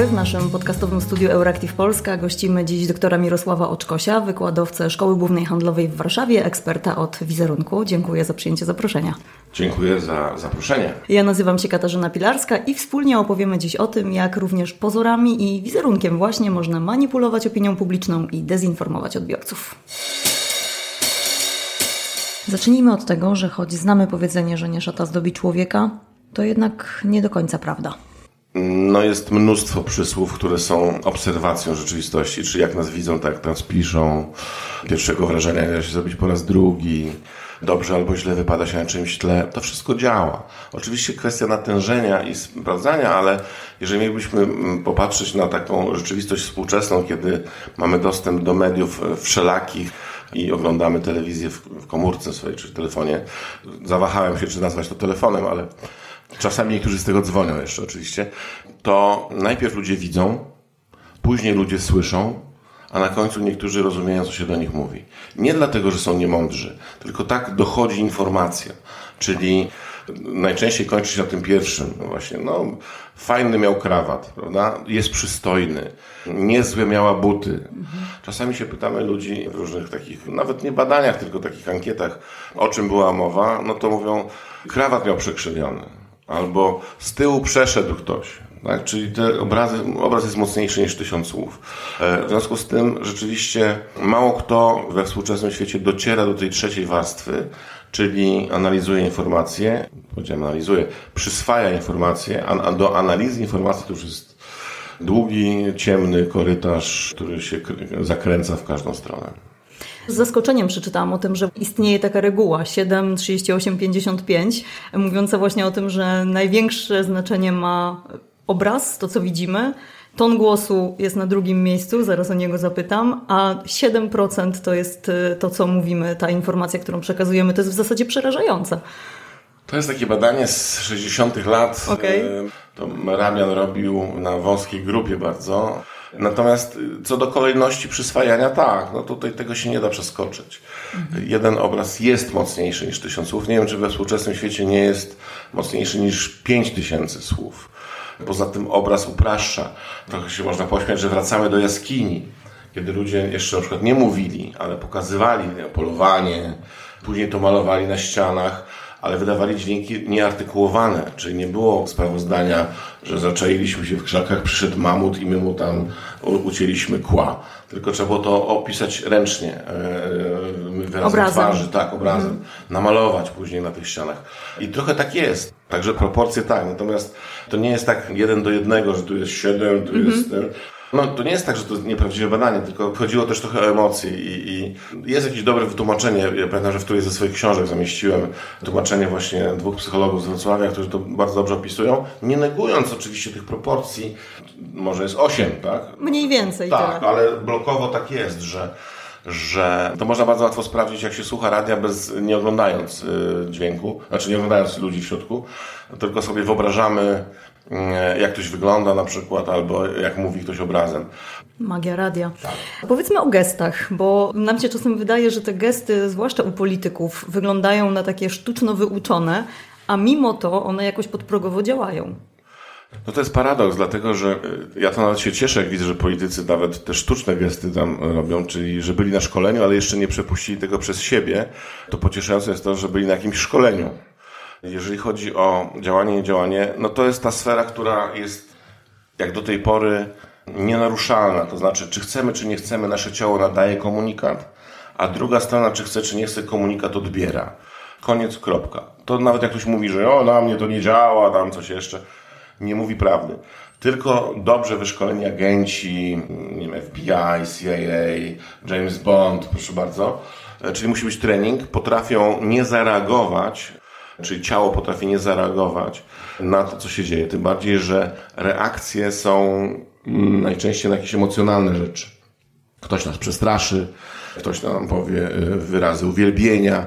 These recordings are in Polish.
dobry. W naszym podcastowym studiu Euractiv Polska gościmy dziś doktora Mirosława Oczkosia, wykładowcę Szkoły Głównej Handlowej w Warszawie, eksperta od wizerunku. Dziękuję za przyjęcie zaproszenia. Dziękuję za zaproszenie. Ja nazywam się Katarzyna Pilarska i wspólnie opowiemy dziś o tym, jak również pozorami i wizerunkiem właśnie można manipulować opinią publiczną i dezinformować odbiorców. Zacznijmy od tego, że choć znamy powiedzenie, że nie szata zdobi człowieka, to jednak nie do końca prawda. No jest mnóstwo przysłów, które są obserwacją rzeczywistości, czy jak nas widzą, tak nas piszą. Pierwszego wrażenia da się zrobić po raz drugi. Dobrze albo źle wypada się na czymś tle. To wszystko działa. Oczywiście kwestia natężenia i sprawdzania, ale jeżeli mielibyśmy mm, popatrzeć na taką rzeczywistość współczesną, kiedy mamy dostęp do mediów wszelakich, i oglądamy telewizję w komórce swojej czy telefonie. Zawahałem się, czy nazwać to telefonem, ale czasami niektórzy z tego dzwonią jeszcze oczywiście. To najpierw ludzie widzą, później ludzie słyszą, a na końcu niektórzy rozumieją, co się do nich mówi. Nie dlatego, że są niemądrzy, tylko tak dochodzi informacja. Czyli najczęściej kończy się na tym pierwszym. No właśnie, no, fajny miał krawat, prawda? Jest przystojny. Niezłe miała buty. Czasami się pytamy ludzi w różnych takich, nawet nie badaniach, tylko takich ankietach, o czym była mowa, no to mówią, krawat miał przekrzywiony. Albo z tyłu przeszedł ktoś. Tak? Czyli te obrazy, obraz jest mocniejszy niż tysiąc słów. E, w związku z tym rzeczywiście mało kto we współczesnym świecie dociera do tej trzeciej warstwy, czyli analizuje informacje, powiedziałem analizuje, przyswaja informacje, a do analizy informacji to już jest długi, ciemny korytarz, który się zakręca w każdą stronę. Z zaskoczeniem przeczytałam o tym, że istnieje taka reguła 7, 38, 55, mówiąca właśnie o tym, że największe znaczenie ma obraz, to co widzimy, Ton głosu jest na drugim miejscu, zaraz o niego zapytam, a 7% to jest y, to, co mówimy, ta informacja, którą przekazujemy, to jest w zasadzie przerażające. To jest takie badanie z 60. lat. Okay. To Ramian robił na wąskiej grupie bardzo. Natomiast y, co do kolejności przyswajania, tak, no tutaj tego się nie da przeskoczyć. Mhm. Jeden obraz jest mocniejszy niż tysiąc słów. Nie wiem, czy we współczesnym świecie nie jest mocniejszy niż pięć tysięcy słów. Poza tym obraz upraszcza. Trochę się można pośmiać, że wracamy do jaskini, kiedy ludzie jeszcze na przykład nie mówili, ale pokazywali polowanie, później to malowali na ścianach, ale wydawali dźwięki nieartykułowane, czyli nie było sprawozdania, że zaczailiśmy się w krzakach, przyszedł mamut i my mu tam ucięliśmy kła. Tylko trzeba było to opisać ręcznie, e, e, wyrazem obrazem. twarzy, tak, obrazem, mhm. namalować później na tych ścianach. I trochę tak jest. Także proporcje tak, natomiast to nie jest tak jeden do jednego, że tu jest siedem, tu mhm. jest ten. No to nie jest tak, że to jest nieprawdziwe badanie, tylko chodziło też trochę o emocje i, i jest jakieś dobre wytłumaczenie. Ja pamiętam, że w którejś ze swoich książek zamieściłem tłumaczenie właśnie dwóch psychologów z Wrocławia, którzy to bardzo dobrze opisują, nie negując oczywiście tych proporcji. Może jest osiem, tak? Mniej więcej. Tak, tyle. ale blokowo tak jest, że że to można bardzo łatwo sprawdzić, jak się słucha radia bez, nie oglądając y, dźwięku, znaczy nie oglądając ludzi w środku, tylko sobie wyobrażamy, jak ktoś wygląda na przykład, albo jak mówi ktoś obrazem. Magia radia. Tak. Powiedzmy o gestach, bo nam się czasem wydaje, że te gesty, zwłaszcza u polityków, wyglądają na takie sztuczno wyuczone, a mimo to one jakoś podprogowo działają. No to jest paradoks, dlatego że y, ja to nawet się cieszę, jak widzę, że politycy nawet te sztuczne gesty tam robią, czyli że byli na szkoleniu, ale jeszcze nie przepuścili tego przez siebie. To pocieszające jest to, że byli na jakimś szkoleniu. Jeżeli chodzi o działanie, nie działanie, no to jest ta sfera, która jest jak do tej pory nienaruszalna. To znaczy, czy chcemy, czy nie chcemy, nasze ciało nadaje komunikat, a druga strona, czy chce, czy nie chce, komunikat odbiera. Koniec, kropka. To nawet jak ktoś mówi, że o, na mnie to nie działa, tam coś jeszcze nie mówi prawdy. Tylko dobrze wyszkoleni agenci, nie wiem, FBI, CIA, James Bond, proszę bardzo, e, czyli musi być trening, potrafią nie zareagować, czyli ciało potrafi nie zareagować na to, co się dzieje. Tym bardziej, że reakcje są mm, najczęściej na jakieś emocjonalne rzeczy. Ktoś nas przestraszy, ktoś nam powie e, wyrazy uwielbienia.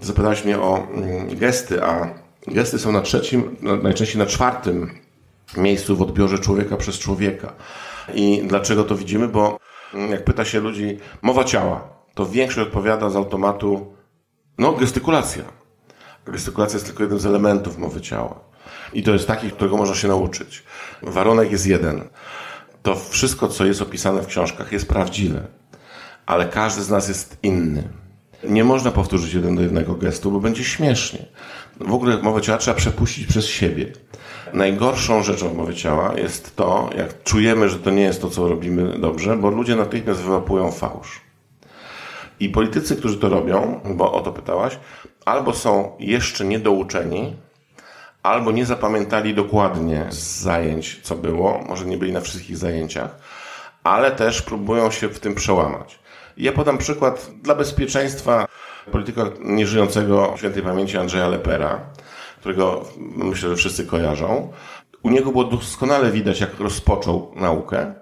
Zapytałeś mnie o mm, gesty, a gesty są na trzecim, najczęściej na czwartym miejscu w odbiorze człowieka przez człowieka. I dlaczego to widzimy? Bo mm, jak pyta się ludzi, mowa ciała, to większość odpowiada z automatu, no gestykulacja. Gestykulacja jest tylko jednym z elementów mowy ciała. I to jest taki, którego można się nauczyć. Warunek jest jeden. To wszystko, co jest opisane w książkach, jest prawdziwe, ale każdy z nas jest inny. Nie można powtórzyć jeden do jednego gestu, bo będzie śmiesznie. W ogóle mowę ciała trzeba przepuścić przez siebie. Najgorszą rzeczą w mowie ciała jest to, jak czujemy, że to nie jest to, co robimy dobrze, bo ludzie natychmiast wyłapują fałsz. I politycy, którzy to robią, bo o to pytałaś, albo są jeszcze niedouczeni, albo nie zapamiętali dokładnie z zajęć, co było, może nie byli na wszystkich zajęciach, ale też próbują się w tym przełamać. Ja podam przykład dla bezpieczeństwa polityka nieżyjącego świętej pamięci Andrzeja Lepera, którego myślę, że wszyscy kojarzą. U niego było doskonale widać, jak rozpoczął naukę,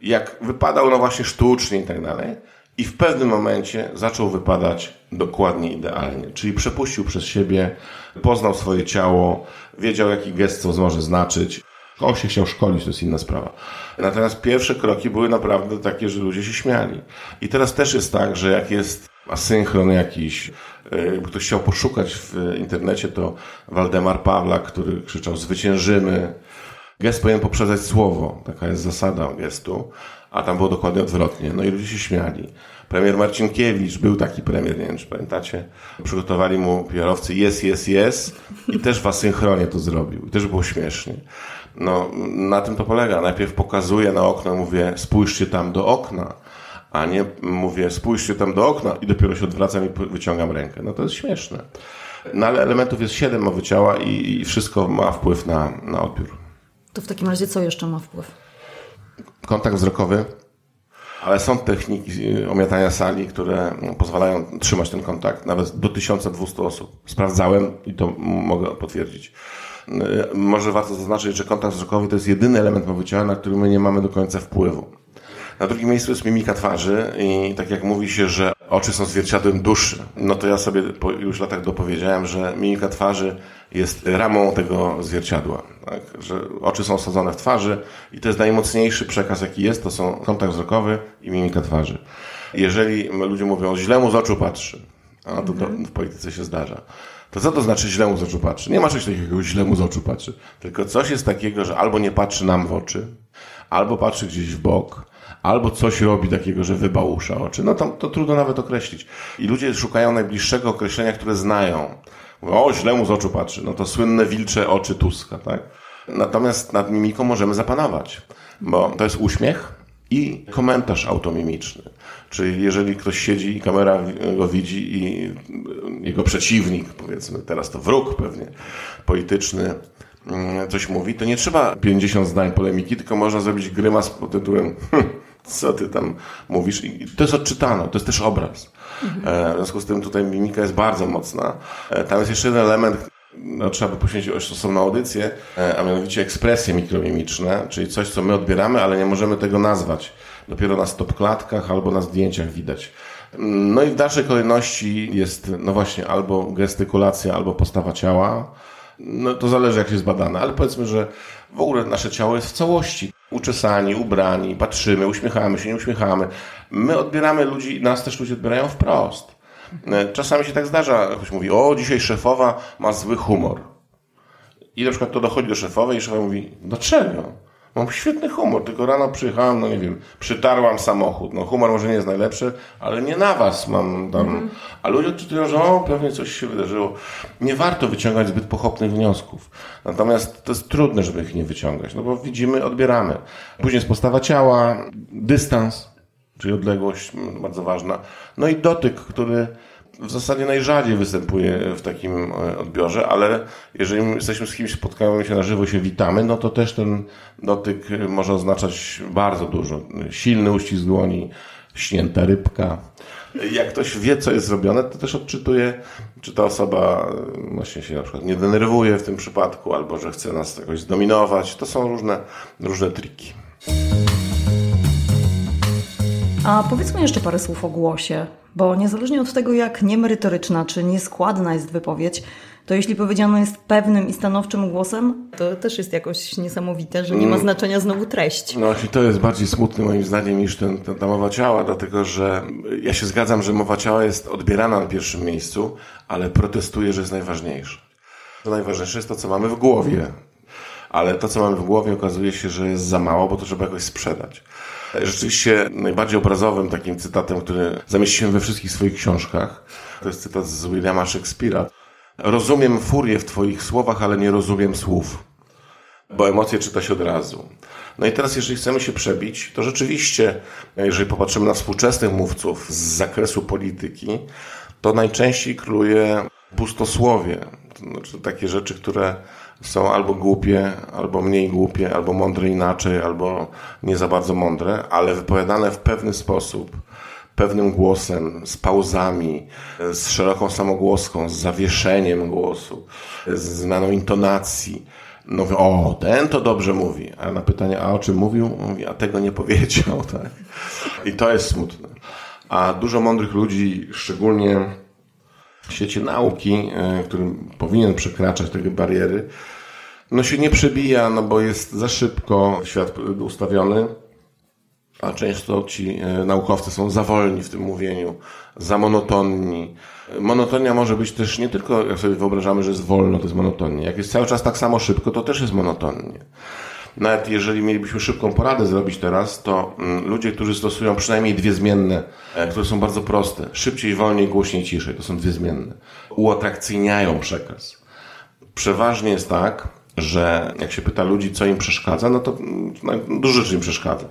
jak wypadał no właśnie sztucznie i tak dalej. I w pewnym momencie zaczął wypadać dokładnie idealnie. Czyli przepuścił przez siebie, poznał swoje ciało, wiedział jaki gest co może znaczyć. On się chciał szkolić, to jest inna sprawa. Natomiast pierwsze kroki były naprawdę takie, że ludzie się śmiali. I teraz też jest tak, że jak jest asynchron jakiś, jakby ktoś chciał poszukać w internecie, to Waldemar Pawlak, który krzyczał zwyciężymy. Gest powinien poprzedzać słowo. Taka jest zasada gestu. A tam było dokładnie odwrotnie. No i ludzie się śmiali. Premier Marcinkiewicz, był taki premier, nie wiem czy pamiętacie, przygotowali mu PR-owcy jest, jest, jest i też w asynchronie to zrobił. I też było śmiesznie. No, na tym to polega. Najpierw pokazuję na okno, mówię, spójrzcie tam do okna, a nie mówię, spójrzcie tam do okna i dopiero się odwracam i wyciągam rękę. No to jest śmieszne. No ale elementów jest siedem mowy ciała i, i wszystko ma wpływ na, na odbiór. To w takim razie co jeszcze ma wpływ? Kontakt wzrokowy, ale są techniki omiatania sali, które pozwalają trzymać ten kontakt nawet do 1200 osób. Sprawdzałem i to mogę potwierdzić. Może warto zaznaczyć, że kontakt wzrokowy to jest jedyny element mowy na który my nie mamy do końca wpływu. Na drugim miejscu jest mimika twarzy i tak jak mówi się, że oczy są zwierciadłem duszy, no to ja sobie po już latach dopowiedziałem, że mimika twarzy jest ramą tego zwierciadła. Tak? Że oczy są osadzone w twarzy i to jest najmocniejszy przekaz, jaki jest, to są kontakt wzrokowy i mimika twarzy. Jeżeli ludzie mówią, źle mu z oczu patrzy, a to, to w polityce się zdarza, to co to znaczy źle mu z oczu patrzy? Nie ma czegoś takiego, źle mu z oczu patrzy. Tylko coś jest takiego, że albo nie patrzy nam w oczy, albo patrzy gdzieś w bok, albo coś robi takiego, że wybałusza oczy. No to, to trudno nawet określić. I ludzie szukają najbliższego określenia, które znają. O, źle mu z oczu patrzy. No to słynne wilcze oczy Tuska, tak? Natomiast nad mimiką możemy zapanować, bo to jest uśmiech i komentarz automimiczny. Czyli jeżeli ktoś siedzi i kamera go widzi i jego przeciwnik, powiedzmy teraz to wróg pewnie, polityczny, mm, coś mówi, to nie trzeba 50 zdań polemiki, tylko można zrobić grymas pod tytułem hm, co ty tam mówisz. I to jest odczytane, to jest też obraz. Mhm. W związku z tym tutaj mimika jest bardzo mocna. E, tam jest jeszcze jeden element, no, trzeba by poświęcić osobną audycję, e, a mianowicie ekspresje mikromimiczne, czyli coś, co my odbieramy, ale nie możemy tego nazwać. Dopiero na stopklatkach albo na zdjęciach widać. No i w dalszej kolejności jest, no właśnie, albo gestykulacja, albo postawa ciała. No to zależy, jak jest badane, ale powiedzmy, że w ogóle nasze ciało jest w całości. Uczesani, ubrani, patrzymy, uśmiechamy się, nie uśmiechamy. My odbieramy ludzi, nas też ludzie odbierają wprost. E, czasami się tak zdarza, ktoś mówi, o, dzisiaj szefowa ma zły humor. I na przykład to dochodzi do szefowej i szefowa mówi, dlaczego? Mam świetny humor, tylko rano przyjechałam, no nie wiem, przytarłam samochód. No humor może nie jest najlepszy, ale nie na was mam tam. Mm. A ludzie odczytują, że o, pewnie coś się wydarzyło. Nie warto wyciągać zbyt pochopnych wniosków. Natomiast to jest trudne, żeby ich nie wyciągać, no bo widzimy, odbieramy. Później jest postawa ciała, dystans, czyli odległość bardzo ważna. No i dotyk, który w zasadzie najrzadziej występuje w takim e, odbiorze, ale jeżeli jesteśmy z kimś, spotkamy się na żywo, się witamy, no to też ten dotyk może oznaczać bardzo dużo. Silny uścisk dłoni, śnięta rybka. Jak ktoś wie, co jest zrobione, to też odczytuje, czy ta osoba e, właśnie się na przykład nie denerwuje w tym przypadku, albo że chce nas jakoś zdominować. To są różne, różne triki. A powiedzmy jeszcze parę słów o głosie, bo niezależnie od tego, jak niemerytoryczna czy nieskładna jest wypowiedź, to jeśli powiedziano jest pewnym i stanowczym głosem, to też jest jakoś niesamowite, że nie ma mm. znaczenia znowu treść. No i to jest bardziej smutne moim zdaniem niż ten, ta mowa ciała, dlatego że ja się zgadzam, że mowa ciała jest odbierana na pierwszym miejscu, ale protestuję, że jest najważniejsza. Najważniejsze jest to, co mamy w głowie. Ale to, co mamy w głowie, okazuje się, że jest za mało, bo to trzeba jakoś sprzedać. Rzeczywiście najbardziej obrazowym takim cytatem, który zamieściłem we wszystkich swoich książkach, to jest cytat z Williama Shakespeare'a. Rozumiem furię w Twoich słowach, ale nie rozumiem słów, bo emocje czyta się od razu. No i teraz, jeżeli chcemy się przebić, to rzeczywiście, jeżeli popatrzymy na współczesnych mówców z zakresu polityki, to najczęściej króluje pustosłowie. To znaczy takie rzeczy, które są albo głupie, albo mniej głupie, albo mądre inaczej, albo nie za bardzo mądre, ale wypowiadane w pewny sposób, pewnym głosem, z pauzami, z szeroką samogłoską, z zawieszeniem głosu, z zmianą intonacji. No, o, ten to dobrze mówi. A na pytanie, a o czym mówił? Mówi, a tego nie powiedział. Tak? I to jest smutne. A dużo mądrych ludzi, szczególnie w świecie nauki, e, którym powinien przekraczać te bariery, no się nie przebija, no bo jest za szybko świat ustawiony, a często ci e, naukowcy są za wolni w tym mówieniu, za monotonni. Monotonia może być też nie tylko, jak sobie wyobrażamy, że jest wolno, to jest monotonnie. Jak jest cały czas tak samo szybko, to też jest monotonnie. Nawet jeżeli mielibyśmy szybką poradę zrobić teraz, to mm, ludzie, którzy stosują przynajmniej dwie zmienne, e, które są bardzo proste, szybciej, wolniej, głośniej, ciszej, to są dwie zmienne, uatrakcyjniają przekaz. Przeważnie jest tak, że jak się pyta ludzi, co im przeszkadza, no to mm, no, dużo rzeczy im przeszkadza.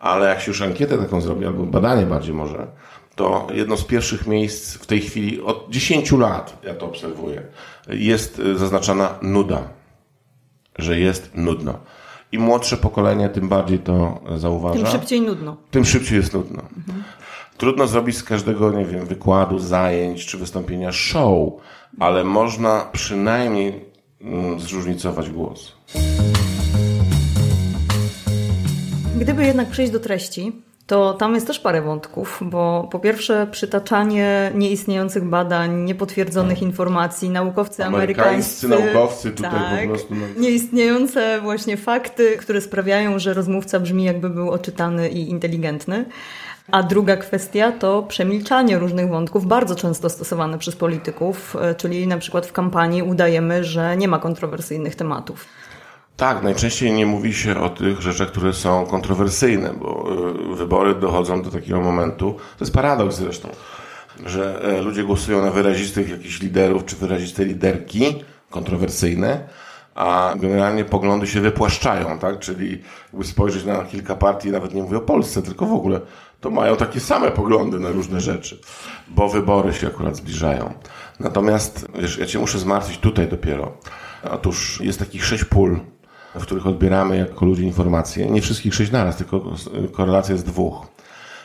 Ale jak się już ankietę taką zrobi, albo badanie bardziej może, to jedno z pierwszych miejsc w tej chwili, od 10 lat, ja to obserwuję, jest y, zaznaczana nuda. Że jest nudno. Im młodsze pokolenie, tym bardziej to zauważa. Tym szybciej nudno. Tym szybciej jest nudno. Mhm. Trudno zrobić z każdego, nie wiem, wykładu, zajęć czy wystąpienia show, ale można przynajmniej mm, zróżnicować głos. Gdyby jednak przejść do treści, to tam jest też parę wątków, bo po pierwsze przytaczanie nieistniejących badań, niepotwierdzonych tak. informacji, naukowcy amerykańscy. amerykańscy naukowcy tutaj tak, po prostu. No. Nieistniejące właśnie fakty, które sprawiają, że rozmówca brzmi jakby był oczytany i inteligentny. A druga kwestia to przemilczanie różnych wątków, bardzo często stosowane przez polityków, e, czyli na przykład w kampanii udajemy, że nie ma kontrowersyjnych tematów. Tak, najczęściej nie mówi się o tych rzeczach, które są kontrowersyjne, bo y, wybory dochodzą do takiego momentu. To jest paradoks zresztą, że e, ludzie głosują na wyrazistych jakichś liderów czy wyraziste liderki kontrowersyjne, a generalnie poglądy się wypłaszczają, tak? Czyli jakby spojrzeć na kilka partii, nawet nie mówię o Polsce, tylko w ogóle, to mają takie same poglądy na różne rzeczy, bo wybory się akurat zbliżają. Natomiast, wiesz, ja cię muszę zmartwić tutaj dopiero. Otóż jest takich sześć pól w których odbieramy jako ludzie informacje. Nie wszystkich sześć naraz, tylko korelacja jest dwóch.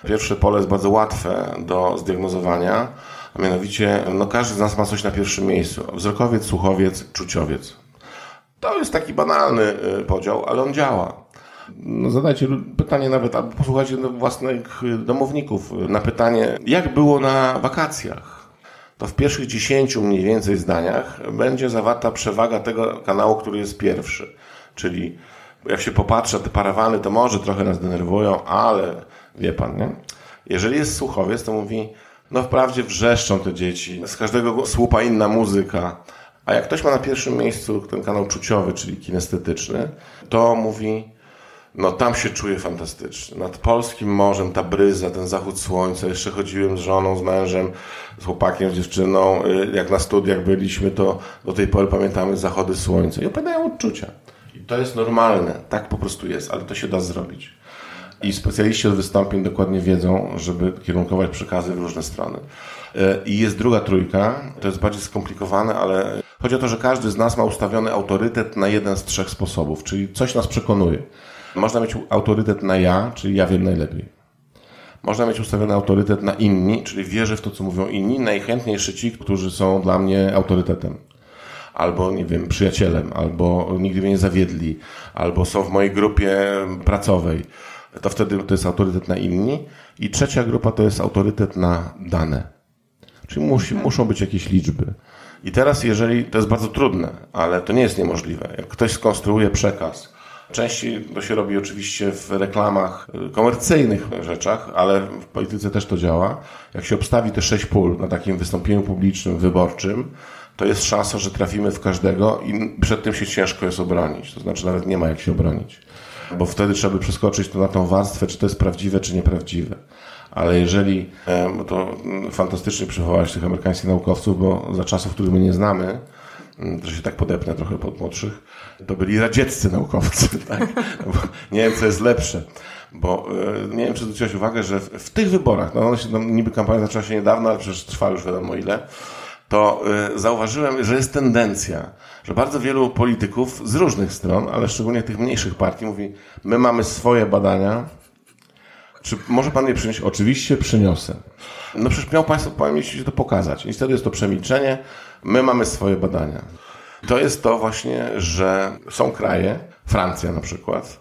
Pierwsze pole jest bardzo łatwe do zdiagnozowania, a mianowicie no każdy z nas ma coś na pierwszym miejscu. Wzrokowiec, słuchowiec, czuciowiec. To jest taki banalny y, podział, ale on działa. No zadajcie pytanie nawet, albo posłuchajcie własnych domowników na pytanie, jak było na wakacjach to w pierwszych dziesięciu mniej więcej zdaniach będzie zawarta przewaga tego kanału, który jest pierwszy. Czyli jak się popatrzy te parawany, to może trochę nas denerwują, ale wie pan, nie? Jeżeli jest słuchowiec, to mówi, no wprawdzie wrzeszczą te dzieci, z każdego słupa inna muzyka. A jak ktoś ma na pierwszym miejscu ten kanał czuciowy, czyli kinestetyczny, to mówi, no tam się czuję fantastycznie. Nad polskim morzem ta bryza, ten zachód słońca. Jeszcze chodziłem z żoną, z mężem, z chłopakiem, z dziewczyną. Y, jak na studiach byliśmy, to do tej pory pamiętamy zachody słońca. I opowiadają odczucia to jest normalne, tak po prostu jest, ale to się da zrobić. I specjaliści od wystąpień dokładnie wiedzą, żeby kierunkować przekazy w różne strony. E, I jest druga trójka, to jest bardziej skomplikowane, ale chodzi o to, że każdy z nas ma ustawiony autorytet na jeden z trzech sposobów, czyli coś nas przekonuje. Można mieć autorytet na ja, czyli ja wiem najlepiej. Można mieć ustawiony autorytet na inni, czyli wierzę w to, co mówią inni, najchętniejszy ci, którzy są dla mnie autorytetem albo, nie wiem, przyjacielem, albo nigdy mnie nie zawiedli, albo są w mojej grupie pracowej, to wtedy to jest autorytet na inni. I trzecia grupa to jest autorytet na dane. Czyli musi, muszą być jakieś liczby. I teraz, jeżeli to jest bardzo trudne, ale to nie jest niemożliwe, jak ktoś skonstruuje przekaz, Częściej to się robi oczywiście w reklamach komercyjnych rzeczach, ale w polityce też to działa. Jak się obstawi te sześć pól na takim wystąpieniu publicznym, wyborczym, to jest szansa, że trafimy w każdego i przed tym się ciężko jest obronić. To znaczy nawet nie ma jak się obronić. Bo wtedy trzeba by przeskoczyć to na tą warstwę, czy to jest prawdziwe, czy nieprawdziwe. Ale jeżeli, to fantastycznie przywołałeś tych amerykańskich naukowców, bo za czasów, których my nie znamy, to się tak podepnę trochę pod młodszych, to byli radzieccy naukowcy. Tak? No nie wiem, co jest lepsze. Bo e, nie wiem, czy zwróciłeś uwagę, że w, w tych wyborach, no, się, no niby kampania zaczęła się niedawno, ale przecież trwa już wiadomo ile, to y, zauważyłem, że jest tendencja, że bardzo wielu polityków z różnych stron, ale szczególnie tych mniejszych partii mówi, my mamy swoje badania, czy może pan je przynieść? Oczywiście przyniosę. No przecież miał państwo powinniście to pokazać. Niestety jest to przemilczenie. My mamy swoje badania. To jest to właśnie, że są kraje, Francja na przykład,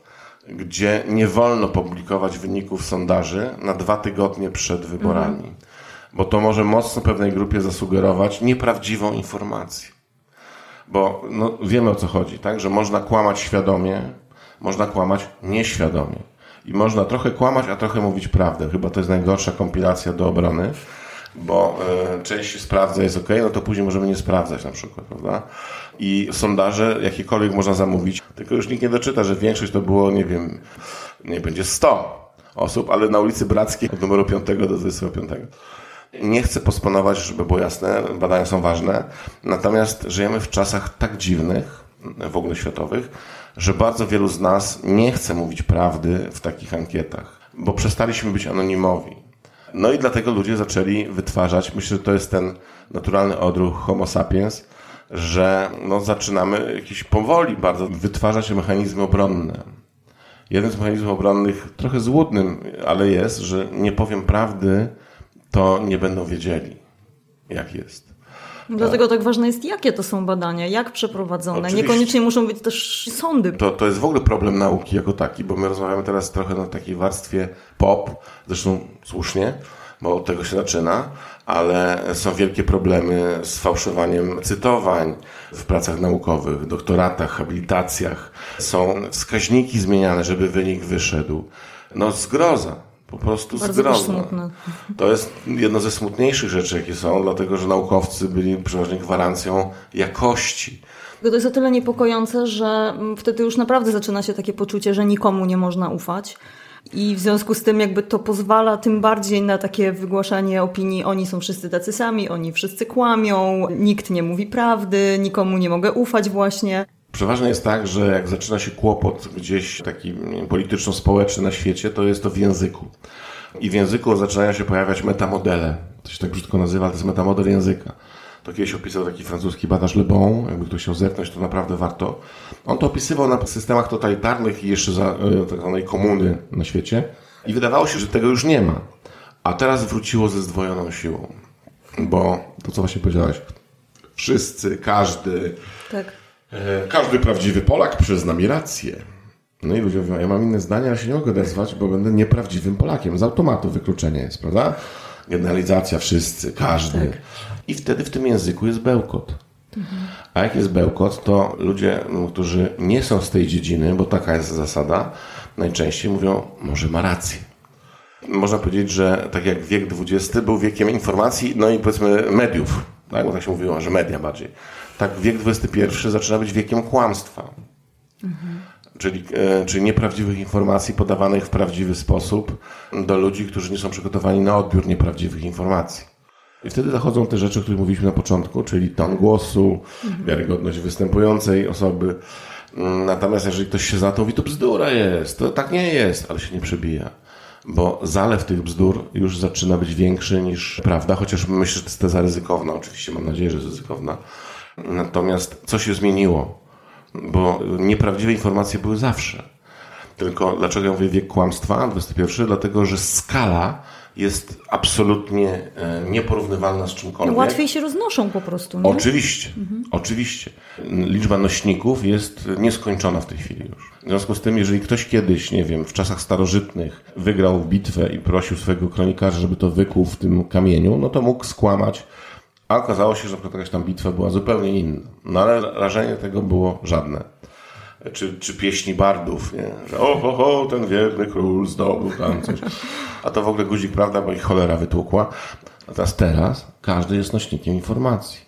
gdzie nie wolno publikować wyników sondaży na dwa tygodnie przed wyborami. Mhm. Bo to może mocno pewnej grupie zasugerować nieprawdziwą informację. Bo no, wiemy o co chodzi, tak? Że można kłamać świadomie, można kłamać nieświadomie. I można trochę kłamać, a trochę mówić prawdę. Chyba to jest najgorsza kompilacja do obrony, bo y, część sprawdza, jest ok, no to później możemy nie sprawdzać na przykład, prawda? I sondaże jakiekolwiek można zamówić, tylko już nikt nie doczyta, że większość to było, nie wiem, nie będzie 100 osób, ale na ulicy Brackiej od numeru 5 do 25. Nie chcę posponować, żeby było jasne, badania są ważne, natomiast żyjemy w czasach tak dziwnych, w ogóle światowych, że bardzo wielu z nas nie chce mówić prawdy w takich ankietach, bo przestaliśmy być anonimowi. No i dlatego ludzie zaczęli wytwarzać, myślę, że to jest ten naturalny odruch Homo sapiens, że no, zaczynamy jakieś powoli bardzo wytwarzać mechanizmy obronne. Jeden z mechanizmów obronnych, trochę złudnym, ale jest, że nie powiem prawdy, to nie będą wiedzieli, jak jest. Dlatego tak ważne jest, jakie to są badania, jak przeprowadzone. Oczywiście. Niekoniecznie muszą być też sądy. To, to jest w ogóle problem nauki jako taki, bo my rozmawiamy teraz trochę na takiej warstwie pop, zresztą słusznie, bo od tego się zaczyna, ale są wielkie problemy z fałszowaniem cytowań w pracach naukowych, doktoratach, habilitacjach. Są wskaźniki zmieniane, żeby wynik wyszedł. No zgroza. Po prostu Bardzo zgroza. To jest jedno ze smutniejszych rzeczy, jakie są, dlatego że naukowcy byli przeważnie gwarancją jakości. To jest o tyle niepokojące, że wtedy już naprawdę zaczyna się takie poczucie, że nikomu nie można ufać. I w związku z tym jakby to pozwala tym bardziej na takie wygłaszanie opinii, oni są wszyscy tacy sami, oni wszyscy kłamią, nikt nie mówi prawdy, nikomu nie mogę ufać właśnie. Przeważnie jest tak, że jak zaczyna się kłopot gdzieś taki polityczno-społeczny na świecie, to jest to w języku. I w języku zaczynają się pojawiać metamodele. To się tak brzydko nazywa, to jest metamodel języka. To kiedyś opisał taki francuski badacz Le Bon, jakby ktoś chciał zerknąć, to naprawdę warto. On to opisywał na systemach totalitarnych i jeszcze za e, tak zwanej komuny na świecie. I wydawało się, że tego już nie ma. A teraz wróciło ze zdwojoną siłą. Bo to, co właśnie powiedziałeś, wszyscy, każdy, tak każdy prawdziwy Polak przyzna mi rację. No i ludzie mówią, ja mam inne zdanie, ale się nie mogę odezwać, bo będę nieprawdziwym Polakiem. Z automatu wykluczenie jest, prawda? Generalizacja wszyscy, każdy. Tak. I wtedy w tym języku jest bełkot. Mhm. A jak jest bełkot, to ludzie, którzy nie są z tej dziedziny, bo taka jest zasada, najczęściej mówią, może ma rację. Można powiedzieć, że tak jak wiek XX był wiekiem informacji, no i powiedzmy mediów, tak, bo tak się mówiło, że media bardziej tak wiek XXI zaczyna być wiekiem kłamstwa. Mhm. Czyli, e, czyli nieprawdziwych informacji podawanych w prawdziwy sposób do ludzi, którzy nie są przygotowani na odbiór nieprawdziwych informacji. I wtedy zachodzą te rzeczy, o których mówiliśmy na początku, czyli ton głosu, mhm. wiarygodność występującej osoby. Natomiast jeżeli ktoś się za to mówi, to bzdura jest, to tak nie jest, ale się nie przebija. Bo zalew tych bzdur już zaczyna być większy niż prawda, chociaż myślę, że to jest teza ryzykowna, oczywiście mam nadzieję, że jest ryzykowna Natomiast co się zmieniło? Bo nieprawdziwe informacje były zawsze. Tylko dlaczego ja mówię wiek kłamstwa, XXI? Dlatego, że skala jest absolutnie e, nieporównywalna z czymkolwiek. Łatwiej się roznoszą po prostu. Nie? Oczywiście, mhm. oczywiście. Liczba nośników jest nieskończona w tej chwili już. W związku z tym, jeżeli ktoś kiedyś, nie wiem, w czasach starożytnych wygrał bitwę i prosił swojego kronikarza, żeby to wykuł w tym kamieniu, no to mógł skłamać a okazało się, że jakaś tam bitwa była zupełnie inna. No ale rażenie tego było żadne. Czy, czy pieśni bardów, nie? Że o, ho, ho, ten wierny król zdobył tam coś. A to w ogóle guzik, prawda, bo ich cholera wytłukła. Natomiast teraz każdy jest nośnikiem informacji.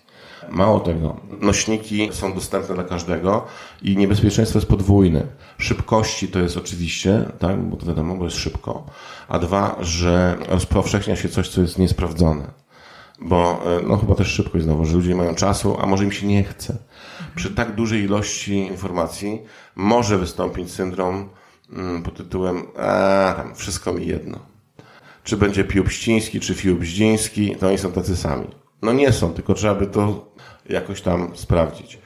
Mało tego, nośniki są dostępne dla każdego i niebezpieczeństwo jest podwójne. Szybkości to jest oczywiście, tak, bo to wiadomo, bo jest szybko, a dwa, że rozpowszechnia się coś, co jest niesprawdzone. Bo no chyba też szybkość znowu, że ludzie nie mają czasu, a może im się nie chce. Przy tak dużej ilości informacji może wystąpić syndrom mm, pod tytułem a, tam wszystko mi jedno. Czy będzie Piłbściński, czy Fiłbździński, to oni są tacy sami. No nie są, tylko trzeba by to jakoś tam sprawdzić.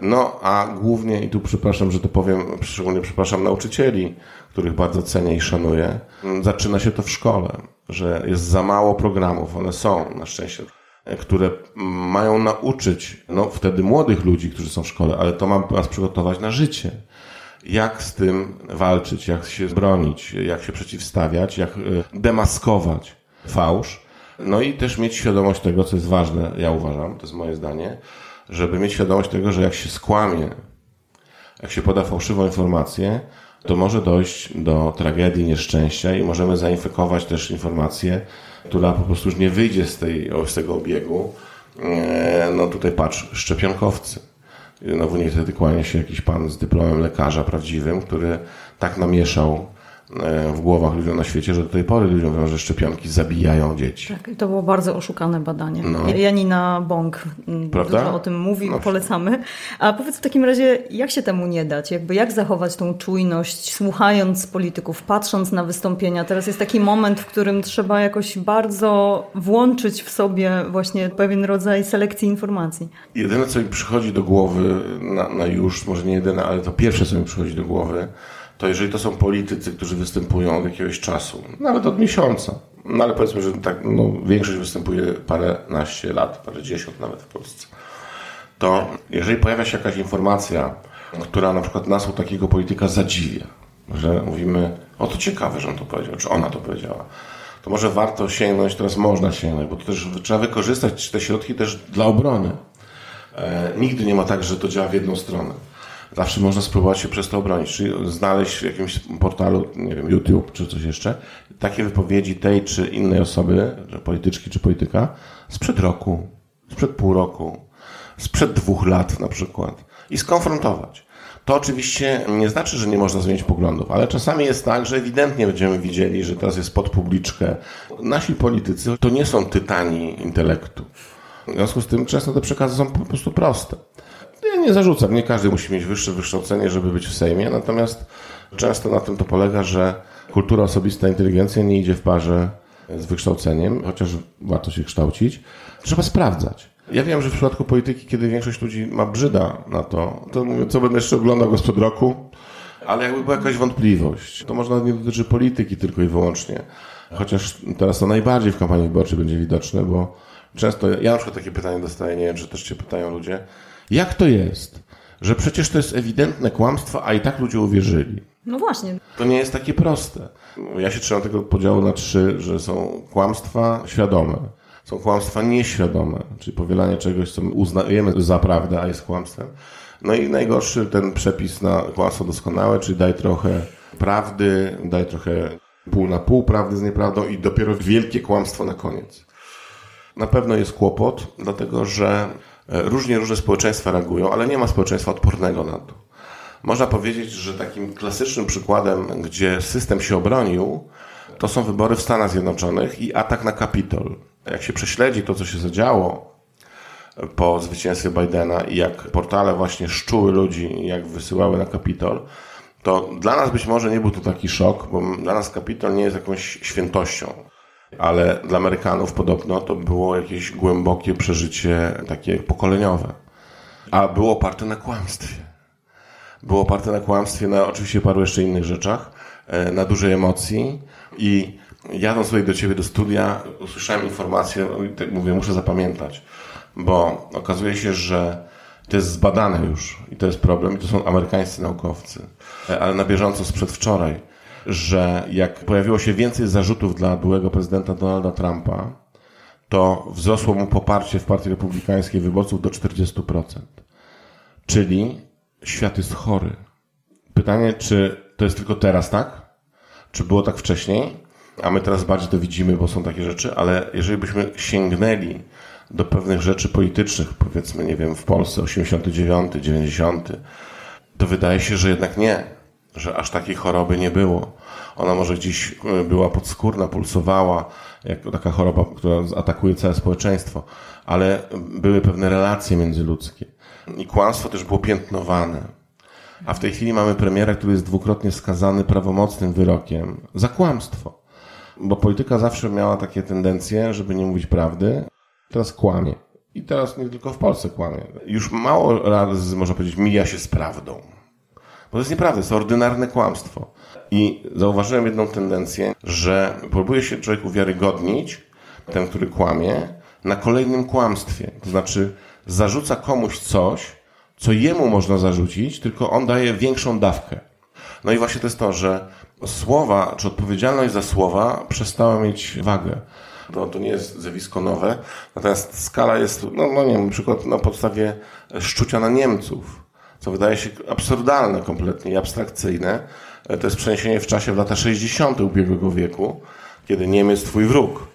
No a głównie, i tu przepraszam, że to powiem, szczególnie przepraszam nauczycieli, których bardzo cenię i szanuję, zaczyna się to w szkole, że jest za mało programów, one są na szczęście, które mają nauczyć, no wtedy młodych ludzi, którzy są w szkole, ale to ma nas przygotować na życie. Jak z tym walczyć, jak się bronić, jak się przeciwstawiać, jak e, demaskować fałsz no i też mieć świadomość tego, co jest ważne, ja uważam, to jest moje zdanie, żeby mieć świadomość tego, że jak się skłamie, jak się poda fałszywą informację, to może dojść do tragedii, nieszczęścia i możemy zainfekować też informację, która po prostu już nie wyjdzie z, tej, z tego obiegu. E, no tutaj patrz, szczepionkowcy. No w niej wtedy kłania się jakiś pan z dyplomem lekarza prawdziwym, który tak namieszał w głowach ludziom na świecie, że do tej pory ludziom mówią, że szczepionki zabijają dzieci. Tak, i to było bardzo oszukane badanie. No. Janina Bąk mm, Prawda? dużo o tym mówi, no. polecamy. A powiedz w takim razie, jak się temu nie dać? Jakby jak zachować tą czujność, słuchając polityków, patrząc na wystąpienia? Teraz jest taki moment, w którym trzeba jakoś bardzo włączyć w sobie właśnie pewien rodzaj selekcji informacji. Jedyne, co mi przychodzi do głowy na, na już, może nie jedyne, ale to pierwsze, co mi przychodzi do głowy, to jeżeli to są politycy, którzy występują od jakiegoś czasu, nawet od miesiąca, no ale powiedzmy, że tak, no, większość występuje paręnaście lat, parę dziesiąt nawet w Polsce, to jeżeli pojawia się jakaś informacja, która na przykład nas u takiego polityka zadziwia, że mówimy, o to ciekawe, że on to powiedział, czy ona to powiedziała, to może warto sięgnąć, teraz można sięgnąć, bo to też trzeba wykorzystać te środki też dla obrony. E, nigdy nie ma tak, że to działa w jedną stronę zawsze można spróbować się przez to obronić, czyli znaleźć w jakimś portalu, nie wiem, YouTube czy coś jeszcze, takie wypowiedzi tej czy innej osoby, polityczki czy polityka, sprzed roku, sprzed pół roku, sprzed dwóch lat na przykład i skonfrontować. To oczywiście nie znaczy, że nie można zmienić poglądów, ale czasami jest tak, że ewidentnie będziemy widzieli, że teraz jest pod publiczkę. Nasi politycy to nie są tytani intelektu. W związku z tym często te przekazy są po prostu proste. Ja nie zarzucam, nie każdy musi mieć wyższe wykształcenie, żeby być w Sejmie, natomiast często na tym to polega, że kultura osobista, inteligencja nie idzie w parze z wykształceniem, chociaż warto się kształcić. Trzeba sprawdzać. Ja wiem, że w przypadku polityki, kiedy większość ludzi ma brzyda na to, to mówię, co będę jeszcze oglądał go spod roku, ale jakby była jakaś wątpliwość, to można nie dotyczy polityki tylko i wyłącznie. Chociaż teraz to najbardziej w kampanii wyborczej będzie widoczne, bo często, ja na przykład takie pytanie dostaję, nie wiem, czy też cię pytają ludzie, jak to jest, że przecież to jest ewidentne kłamstwo, a i tak ludzie uwierzyli? No właśnie. To nie jest takie proste. Ja się trzymam tego podziału na trzy, że są kłamstwa świadome, są kłamstwa nieświadome, czyli powielanie czegoś, co my uznajemy za prawdę, a jest kłamstwem. No i najgorszy ten przepis na kłamstwo doskonałe, czyli daj trochę prawdy, daj trochę pół na pół prawdy z nieprawdą i dopiero wielkie kłamstwo na koniec. Na pewno jest kłopot, dlatego że różnie różne społeczeństwa reagują, ale nie ma społeczeństwa odpornego na to. Można powiedzieć, że takim klasycznym przykładem, gdzie system się obronił, to są wybory w Stanach Zjednoczonych i atak na Kapitol. Jak się prześledzi to, co się zadziało po zwycięstwie Bidena i jak portale właśnie szczuły ludzi, jak wysyłały na Kapitol, to dla nas być może nie był to taki szok, bo dla nas Kapitol nie jest jakąś świętością ale dla Amerykanów podobno to było jakieś głębokie przeżycie takie pokoleniowe. A było oparte na kłamstwie. Było oparte na kłamstwie, na oczywiście paru jeszcze innych rzeczach, e, na dużej emocji i jadąc tutaj do ciebie do studia, usłyszałem informację, tak mówię, muszę zapamiętać, bo okazuje się, że to jest zbadane już i to jest problem i to są amerykańscy naukowcy, e, ale na bieżąco sprzed wczoraj że jak pojawiło się więcej zarzutów dla byłego prezydenta Donalda Trumpa, to wzrosło mu poparcie w Partii Republikańskiej wyborców do 40%. Czyli świat jest chory. Pytanie, czy to jest tylko teraz tak? Czy było tak wcześniej? A my teraz bardziej to widzimy, bo są takie rzeczy, ale jeżeli byśmy sięgnęli do pewnych rzeczy politycznych, powiedzmy, nie wiem, w Polsce 89, 90, to wydaje się, że jednak nie, że aż takiej choroby nie było. Ona może gdzieś e, była podskórna, pulsowała, jako taka choroba, która atakuje całe społeczeństwo, ale były pewne relacje międzyludzkie. I kłamstwo też było piętnowane. A w tej chwili mamy premiera, który jest dwukrotnie skazany prawomocnym wyrokiem za kłamstwo. Bo polityka zawsze miała takie tendencje, żeby nie mówić prawdy. Teraz kłamie. I teraz nie tylko w Polsce kłamie. Już mało razy, można powiedzieć, mija się z prawdą. Bo to jest nieprawda, to jest ordynarne kłamstwo. I zauważyłem jedną tendencję, że próbuje się człowiek uwiarygodnić, ten, który kłamie, na kolejnym kłamstwie. To znaczy, zarzuca komuś coś, co jemu można zarzucić, tylko on daje większą dawkę. No i właśnie to jest to, że słowa, czy odpowiedzialność za słowa przestała mieć wagę. To, to nie jest zjawisko nowe, natomiast skala jest, no, no nie wiem, przykład na podstawie szczucia na Niemców, wydaje się absurdalne kompletnie i abstrakcyjne. To jest przeniesienie w czasie w lata 60. ubiegłego wieku, kiedy Niemiec twój wróg.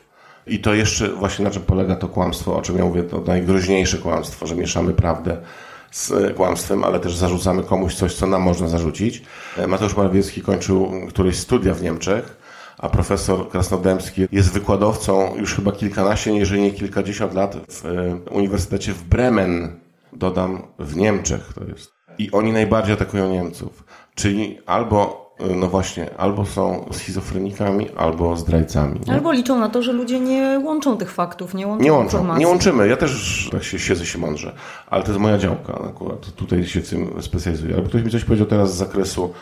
I to jeszcze właśnie na czym polega to kłamstwo, o czym ja mówię, to najgroźniejsze kłamstwo, że mieszamy prawdę z kłamstwem, ale też zarzucamy komuś coś, co nam można zarzucić. Mateusz Morawiecki kończył któreś studia w Niemczech, a profesor Krasnodębski jest wykładowcą już chyba kilkanaście, jeżeli nie kilkadziesiąt lat w e, Uniwersytecie w Bremen, dodam, w Niemczech to jest. I oni najbardziej atakują Niemców. Czyli albo no właśnie, albo są schizofrenikami, albo zdrajcami. Nie? Albo liczą na to, że ludzie nie łączą tych faktów, nie łączą, nie łączą informacji. Nie łączymy. Ja też tak się siedzę się mądrze, ale to jest moja działka akurat. Tutaj się w tym specjalizuję. Ale ktoś mi coś powiedział teraz z zakresu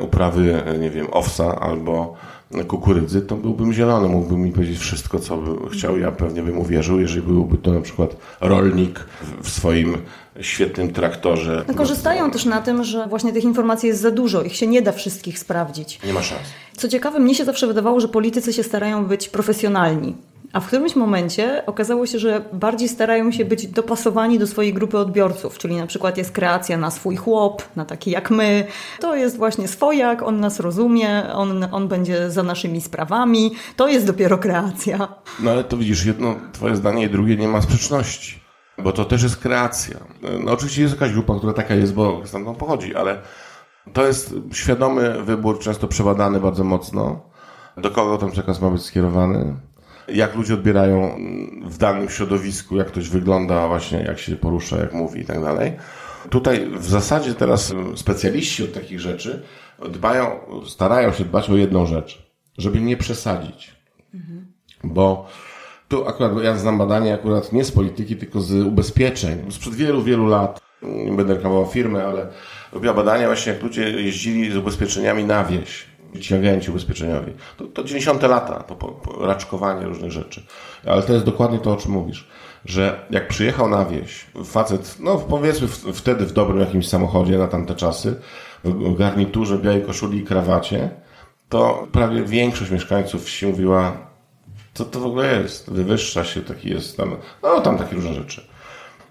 uprawy, nie wiem, owsa albo kukurydzy, to byłbym zielony, mógłbym mi powiedzieć wszystko, co by chciał. Ja pewnie bym uwierzył, jeżeli byłby to na przykład rolnik w swoim świetnym traktorze. No korzystają też na tym, że właśnie tych informacji jest za dużo, ich się nie da wszystkich sprawdzić. Nie ma szans. Co ciekawe, mnie się zawsze wydawało, że politycy się starają być profesjonalni. A w którymś momencie okazało się, że bardziej starają się być dopasowani do swojej grupy odbiorców, czyli na przykład jest kreacja na swój chłop, na taki jak my. To jest właśnie swojak, on nas rozumie, on, on będzie za naszymi sprawami. To jest dopiero kreacja. No ale to widzisz, jedno twoje zdanie i drugie nie ma sprzeczności. Bo to też jest kreacja. No oczywiście jest jakaś grupa, która taka jest, bo stamtąd pochodzi, ale to jest świadomy wybór, często przebadany bardzo mocno. Do kogo ten przekaz ma być skierowany? Jak ludzie odbierają w danym środowisku, jak ktoś wygląda, właśnie jak się porusza, jak mówi i tak dalej. Tutaj w zasadzie teraz specjaliści od takich rzeczy dbają, starają się dbać o jedną rzecz, żeby nie przesadzić. Mhm. Bo tu akurat ja znam badanie akurat nie z polityki, tylko z ubezpieczeń. Sprzed wielu, wielu lat, nie będę reklamował firmy, ale robiła badania właśnie jak ludzie jeździli z ubezpieczeniami na wieś ci agenci ubezpieczeniowi. To, to 90 lata, to po, po raczkowanie różnych rzeczy. Ale to jest dokładnie to, o czym mówisz. Że jak przyjechał na wieś, facet, no powiedzmy w, wtedy w dobrym jakimś samochodzie na tamte czasy, w garniturze, białej koszuli i krawacie, to prawie większość mieszkańców wsi mówiła, co to w ogóle jest? Wywyższa się, taki jest tam, no tam takie różne rzeczy.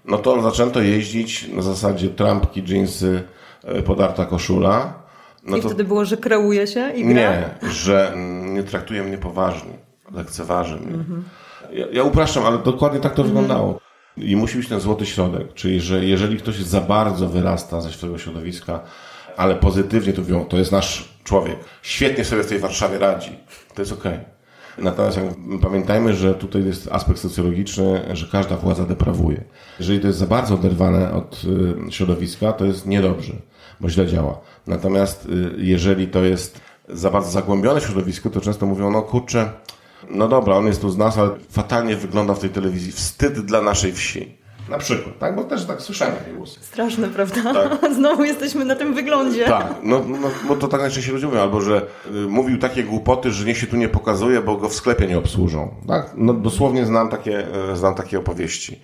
No to zaczęto jeździć na zasadzie trampki, dżinsy, e, podarta koszula, no I to... wtedy było, że kreuje się i gra? Nie, że nie traktuje mnie poważnie, lekceważy mnie. Mhm. Ja, ja upraszczam, ale dokładnie tak to mhm. wyglądało. I musi być ten złoty środek, czyli że jeżeli ktoś za bardzo wyrasta ze swojego środowiska, ale pozytywnie to mówią, to jest nasz człowiek, świetnie sobie w tej Warszawie radzi, to jest okej. Okay. Natomiast pamiętajmy, że tutaj jest aspekt socjologiczny, że każda władza deprawuje. Jeżeli to jest za bardzo oderwane od y, środowiska, to jest niedobrze, bo źle działa. Natomiast y, jeżeli to jest za bardzo zagłębione środowisko, to często mówią, no kurczę, no dobra, on jest tu z nas, ale fatalnie wygląda w tej telewizji. Wstyd dla naszej wsi. Na przykład, tak? Bo też tak słyszałem takie głosy. Straszne, prawda? Tak. Znowu jesteśmy na tym wyglądzie. Tak, no, no bo to tak najczęściej ludzie mówią, albo że y, mówił takie głupoty, że niech się tu nie pokazuje, bo go w sklepie nie obsłużą. Tak? No dosłownie znam takie, y, znam takie opowieści.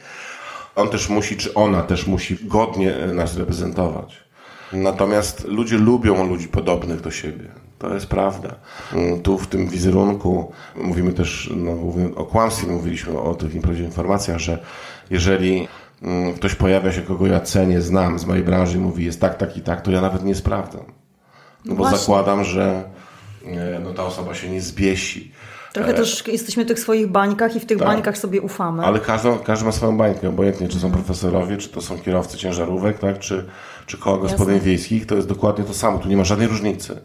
On też musi, czy ona też musi godnie y, nas reprezentować. Natomiast ludzie lubią ludzi podobnych do siebie. To jest prawda. Mm, tu w tym wizerunku mówimy też no, o kłamstwie, mówiliśmy o tych nieprawdziwych informacjach, że jeżeli mm, ktoś pojawia się, kogo ja cenię, znam z mojej branży i mówi jest tak, tak i tak, to ja nawet nie sprawdzam. No bo Właśnie. zakładam, że e, no, ta osoba się nie zbiesi. Trochę E, też jesteśmy w tych swoich bańkach i w tych Tak. bańkach sobie ufamy. Ale każdy, każdy ma swoją bańkę, obojętnie czy są profesorowie, czy to są kierowcy ciężarówek, tak, czy, czy koła gospodyń Jasne. wiejskich, to jest dokładnie to samo, tu nie ma żadnej różnicy.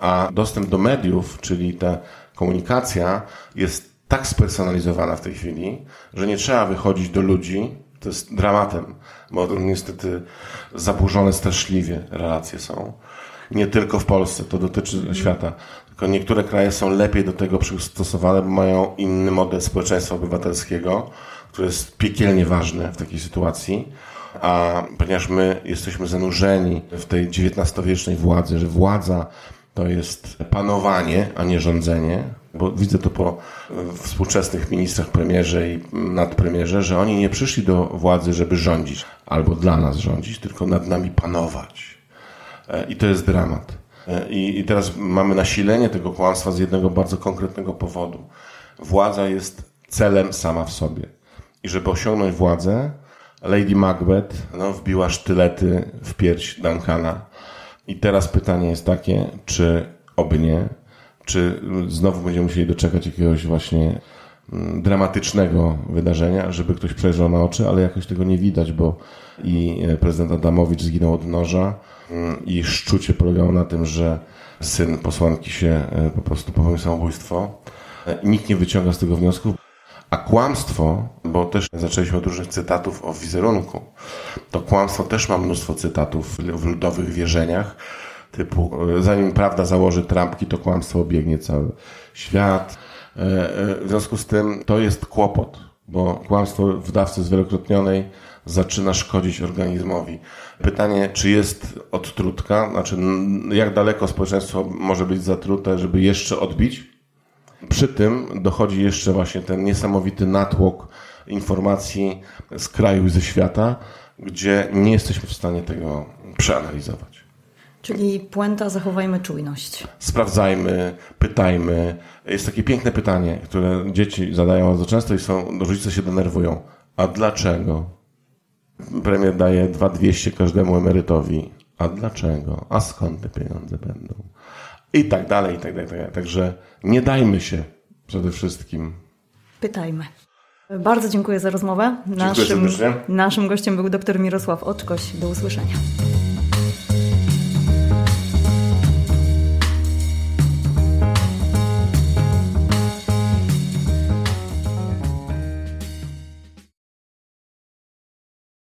A dostęp do mediów, czyli ta komunikacja jest tak spersonalizowana w tej chwili, że nie trzeba wychodzić do ludzi, to jest dramatem, bo niestety zaburzone straszliwie relacje są. Nie tylko w Polsce, to dotyczy świata. Tylko niektóre kraje są lepiej do tego przystosowane, bo mają inny model społeczeństwa obywatelskiego, który jest piekielnie ważny w takiej sytuacji. A ponieważ my jesteśmy zanurzeni w tej XIX-wiecznej władzy, że władza to jest panowanie, a nie rządzenie, bo widzę to po współczesnych ministrach, premierze i nadpremierze, że oni nie przyszli do władzy, żeby rządzić albo dla nas rządzić, tylko nad nami panować. E, I to jest dramat. E, I, I teraz mamy nasilenie tego kłamstwa z jednego bardzo konkretnego powodu. Władza jest celem sama w sobie. I żeby osiągnąć władzę, Lady Macbeth no, wbiła sztylety w pierś Duncana. I teraz pytanie jest takie, czy oby nie, czy znowu będziemy musieli doczekać jakiegoś właśnie mm, dramatycznego wydarzenia, żeby ktoś przejrzał na oczy, ale jakoś tego nie widać, bo i e, prezydent Adamowicz zginął od noża i szczucie polegało na tym, że syn posłanki się e, po prostu popełnił samobójstwo. E, Nikt nie wyciąga z tego wniosków. A kłamstwo, bo też zaczęliśmy od różnych cytatów o wizerunku, to kłamstwo też ma mnóstwo cytatów w ludowych wierzeniach, typu e, zanim prawda założy trampki, to kłamstwo obiegnie cały świat. W związku z tym to jest kłopot, bo kłamstwo w dawce zwielokrotnionej zaczyna szkodzić organizmowi. Pytanie, czy jest odtrutka, znaczy jak daleko społeczeństwo może być zatrute, żeby jeszcze odbić? Przy tym dochodzi jeszcze właśnie ten niesamowity natłok informacji z kraju i ze świata, gdzie nie jesteśmy w stanie tego przeanalizować. Czyli puenta, zachowajmy czujność. Sprawdzajmy, pytajmy. Jest takie piękne pytanie, które dzieci zadają bardzo często i są, rodzice się denerwują. A dlaczego? Premier daje 2200 każdemu emerytowi. A dlaczego? A skąd te pieniądze będą? I tak dalej, i tak dalej, i tak dalej. Także nie dajmy się przede wszystkim. Pytajmy. Bardzo dziękuję za rozmowę. Naszym, naszym gościem był dr Mirosław Oczkoś. Do usłyszenia.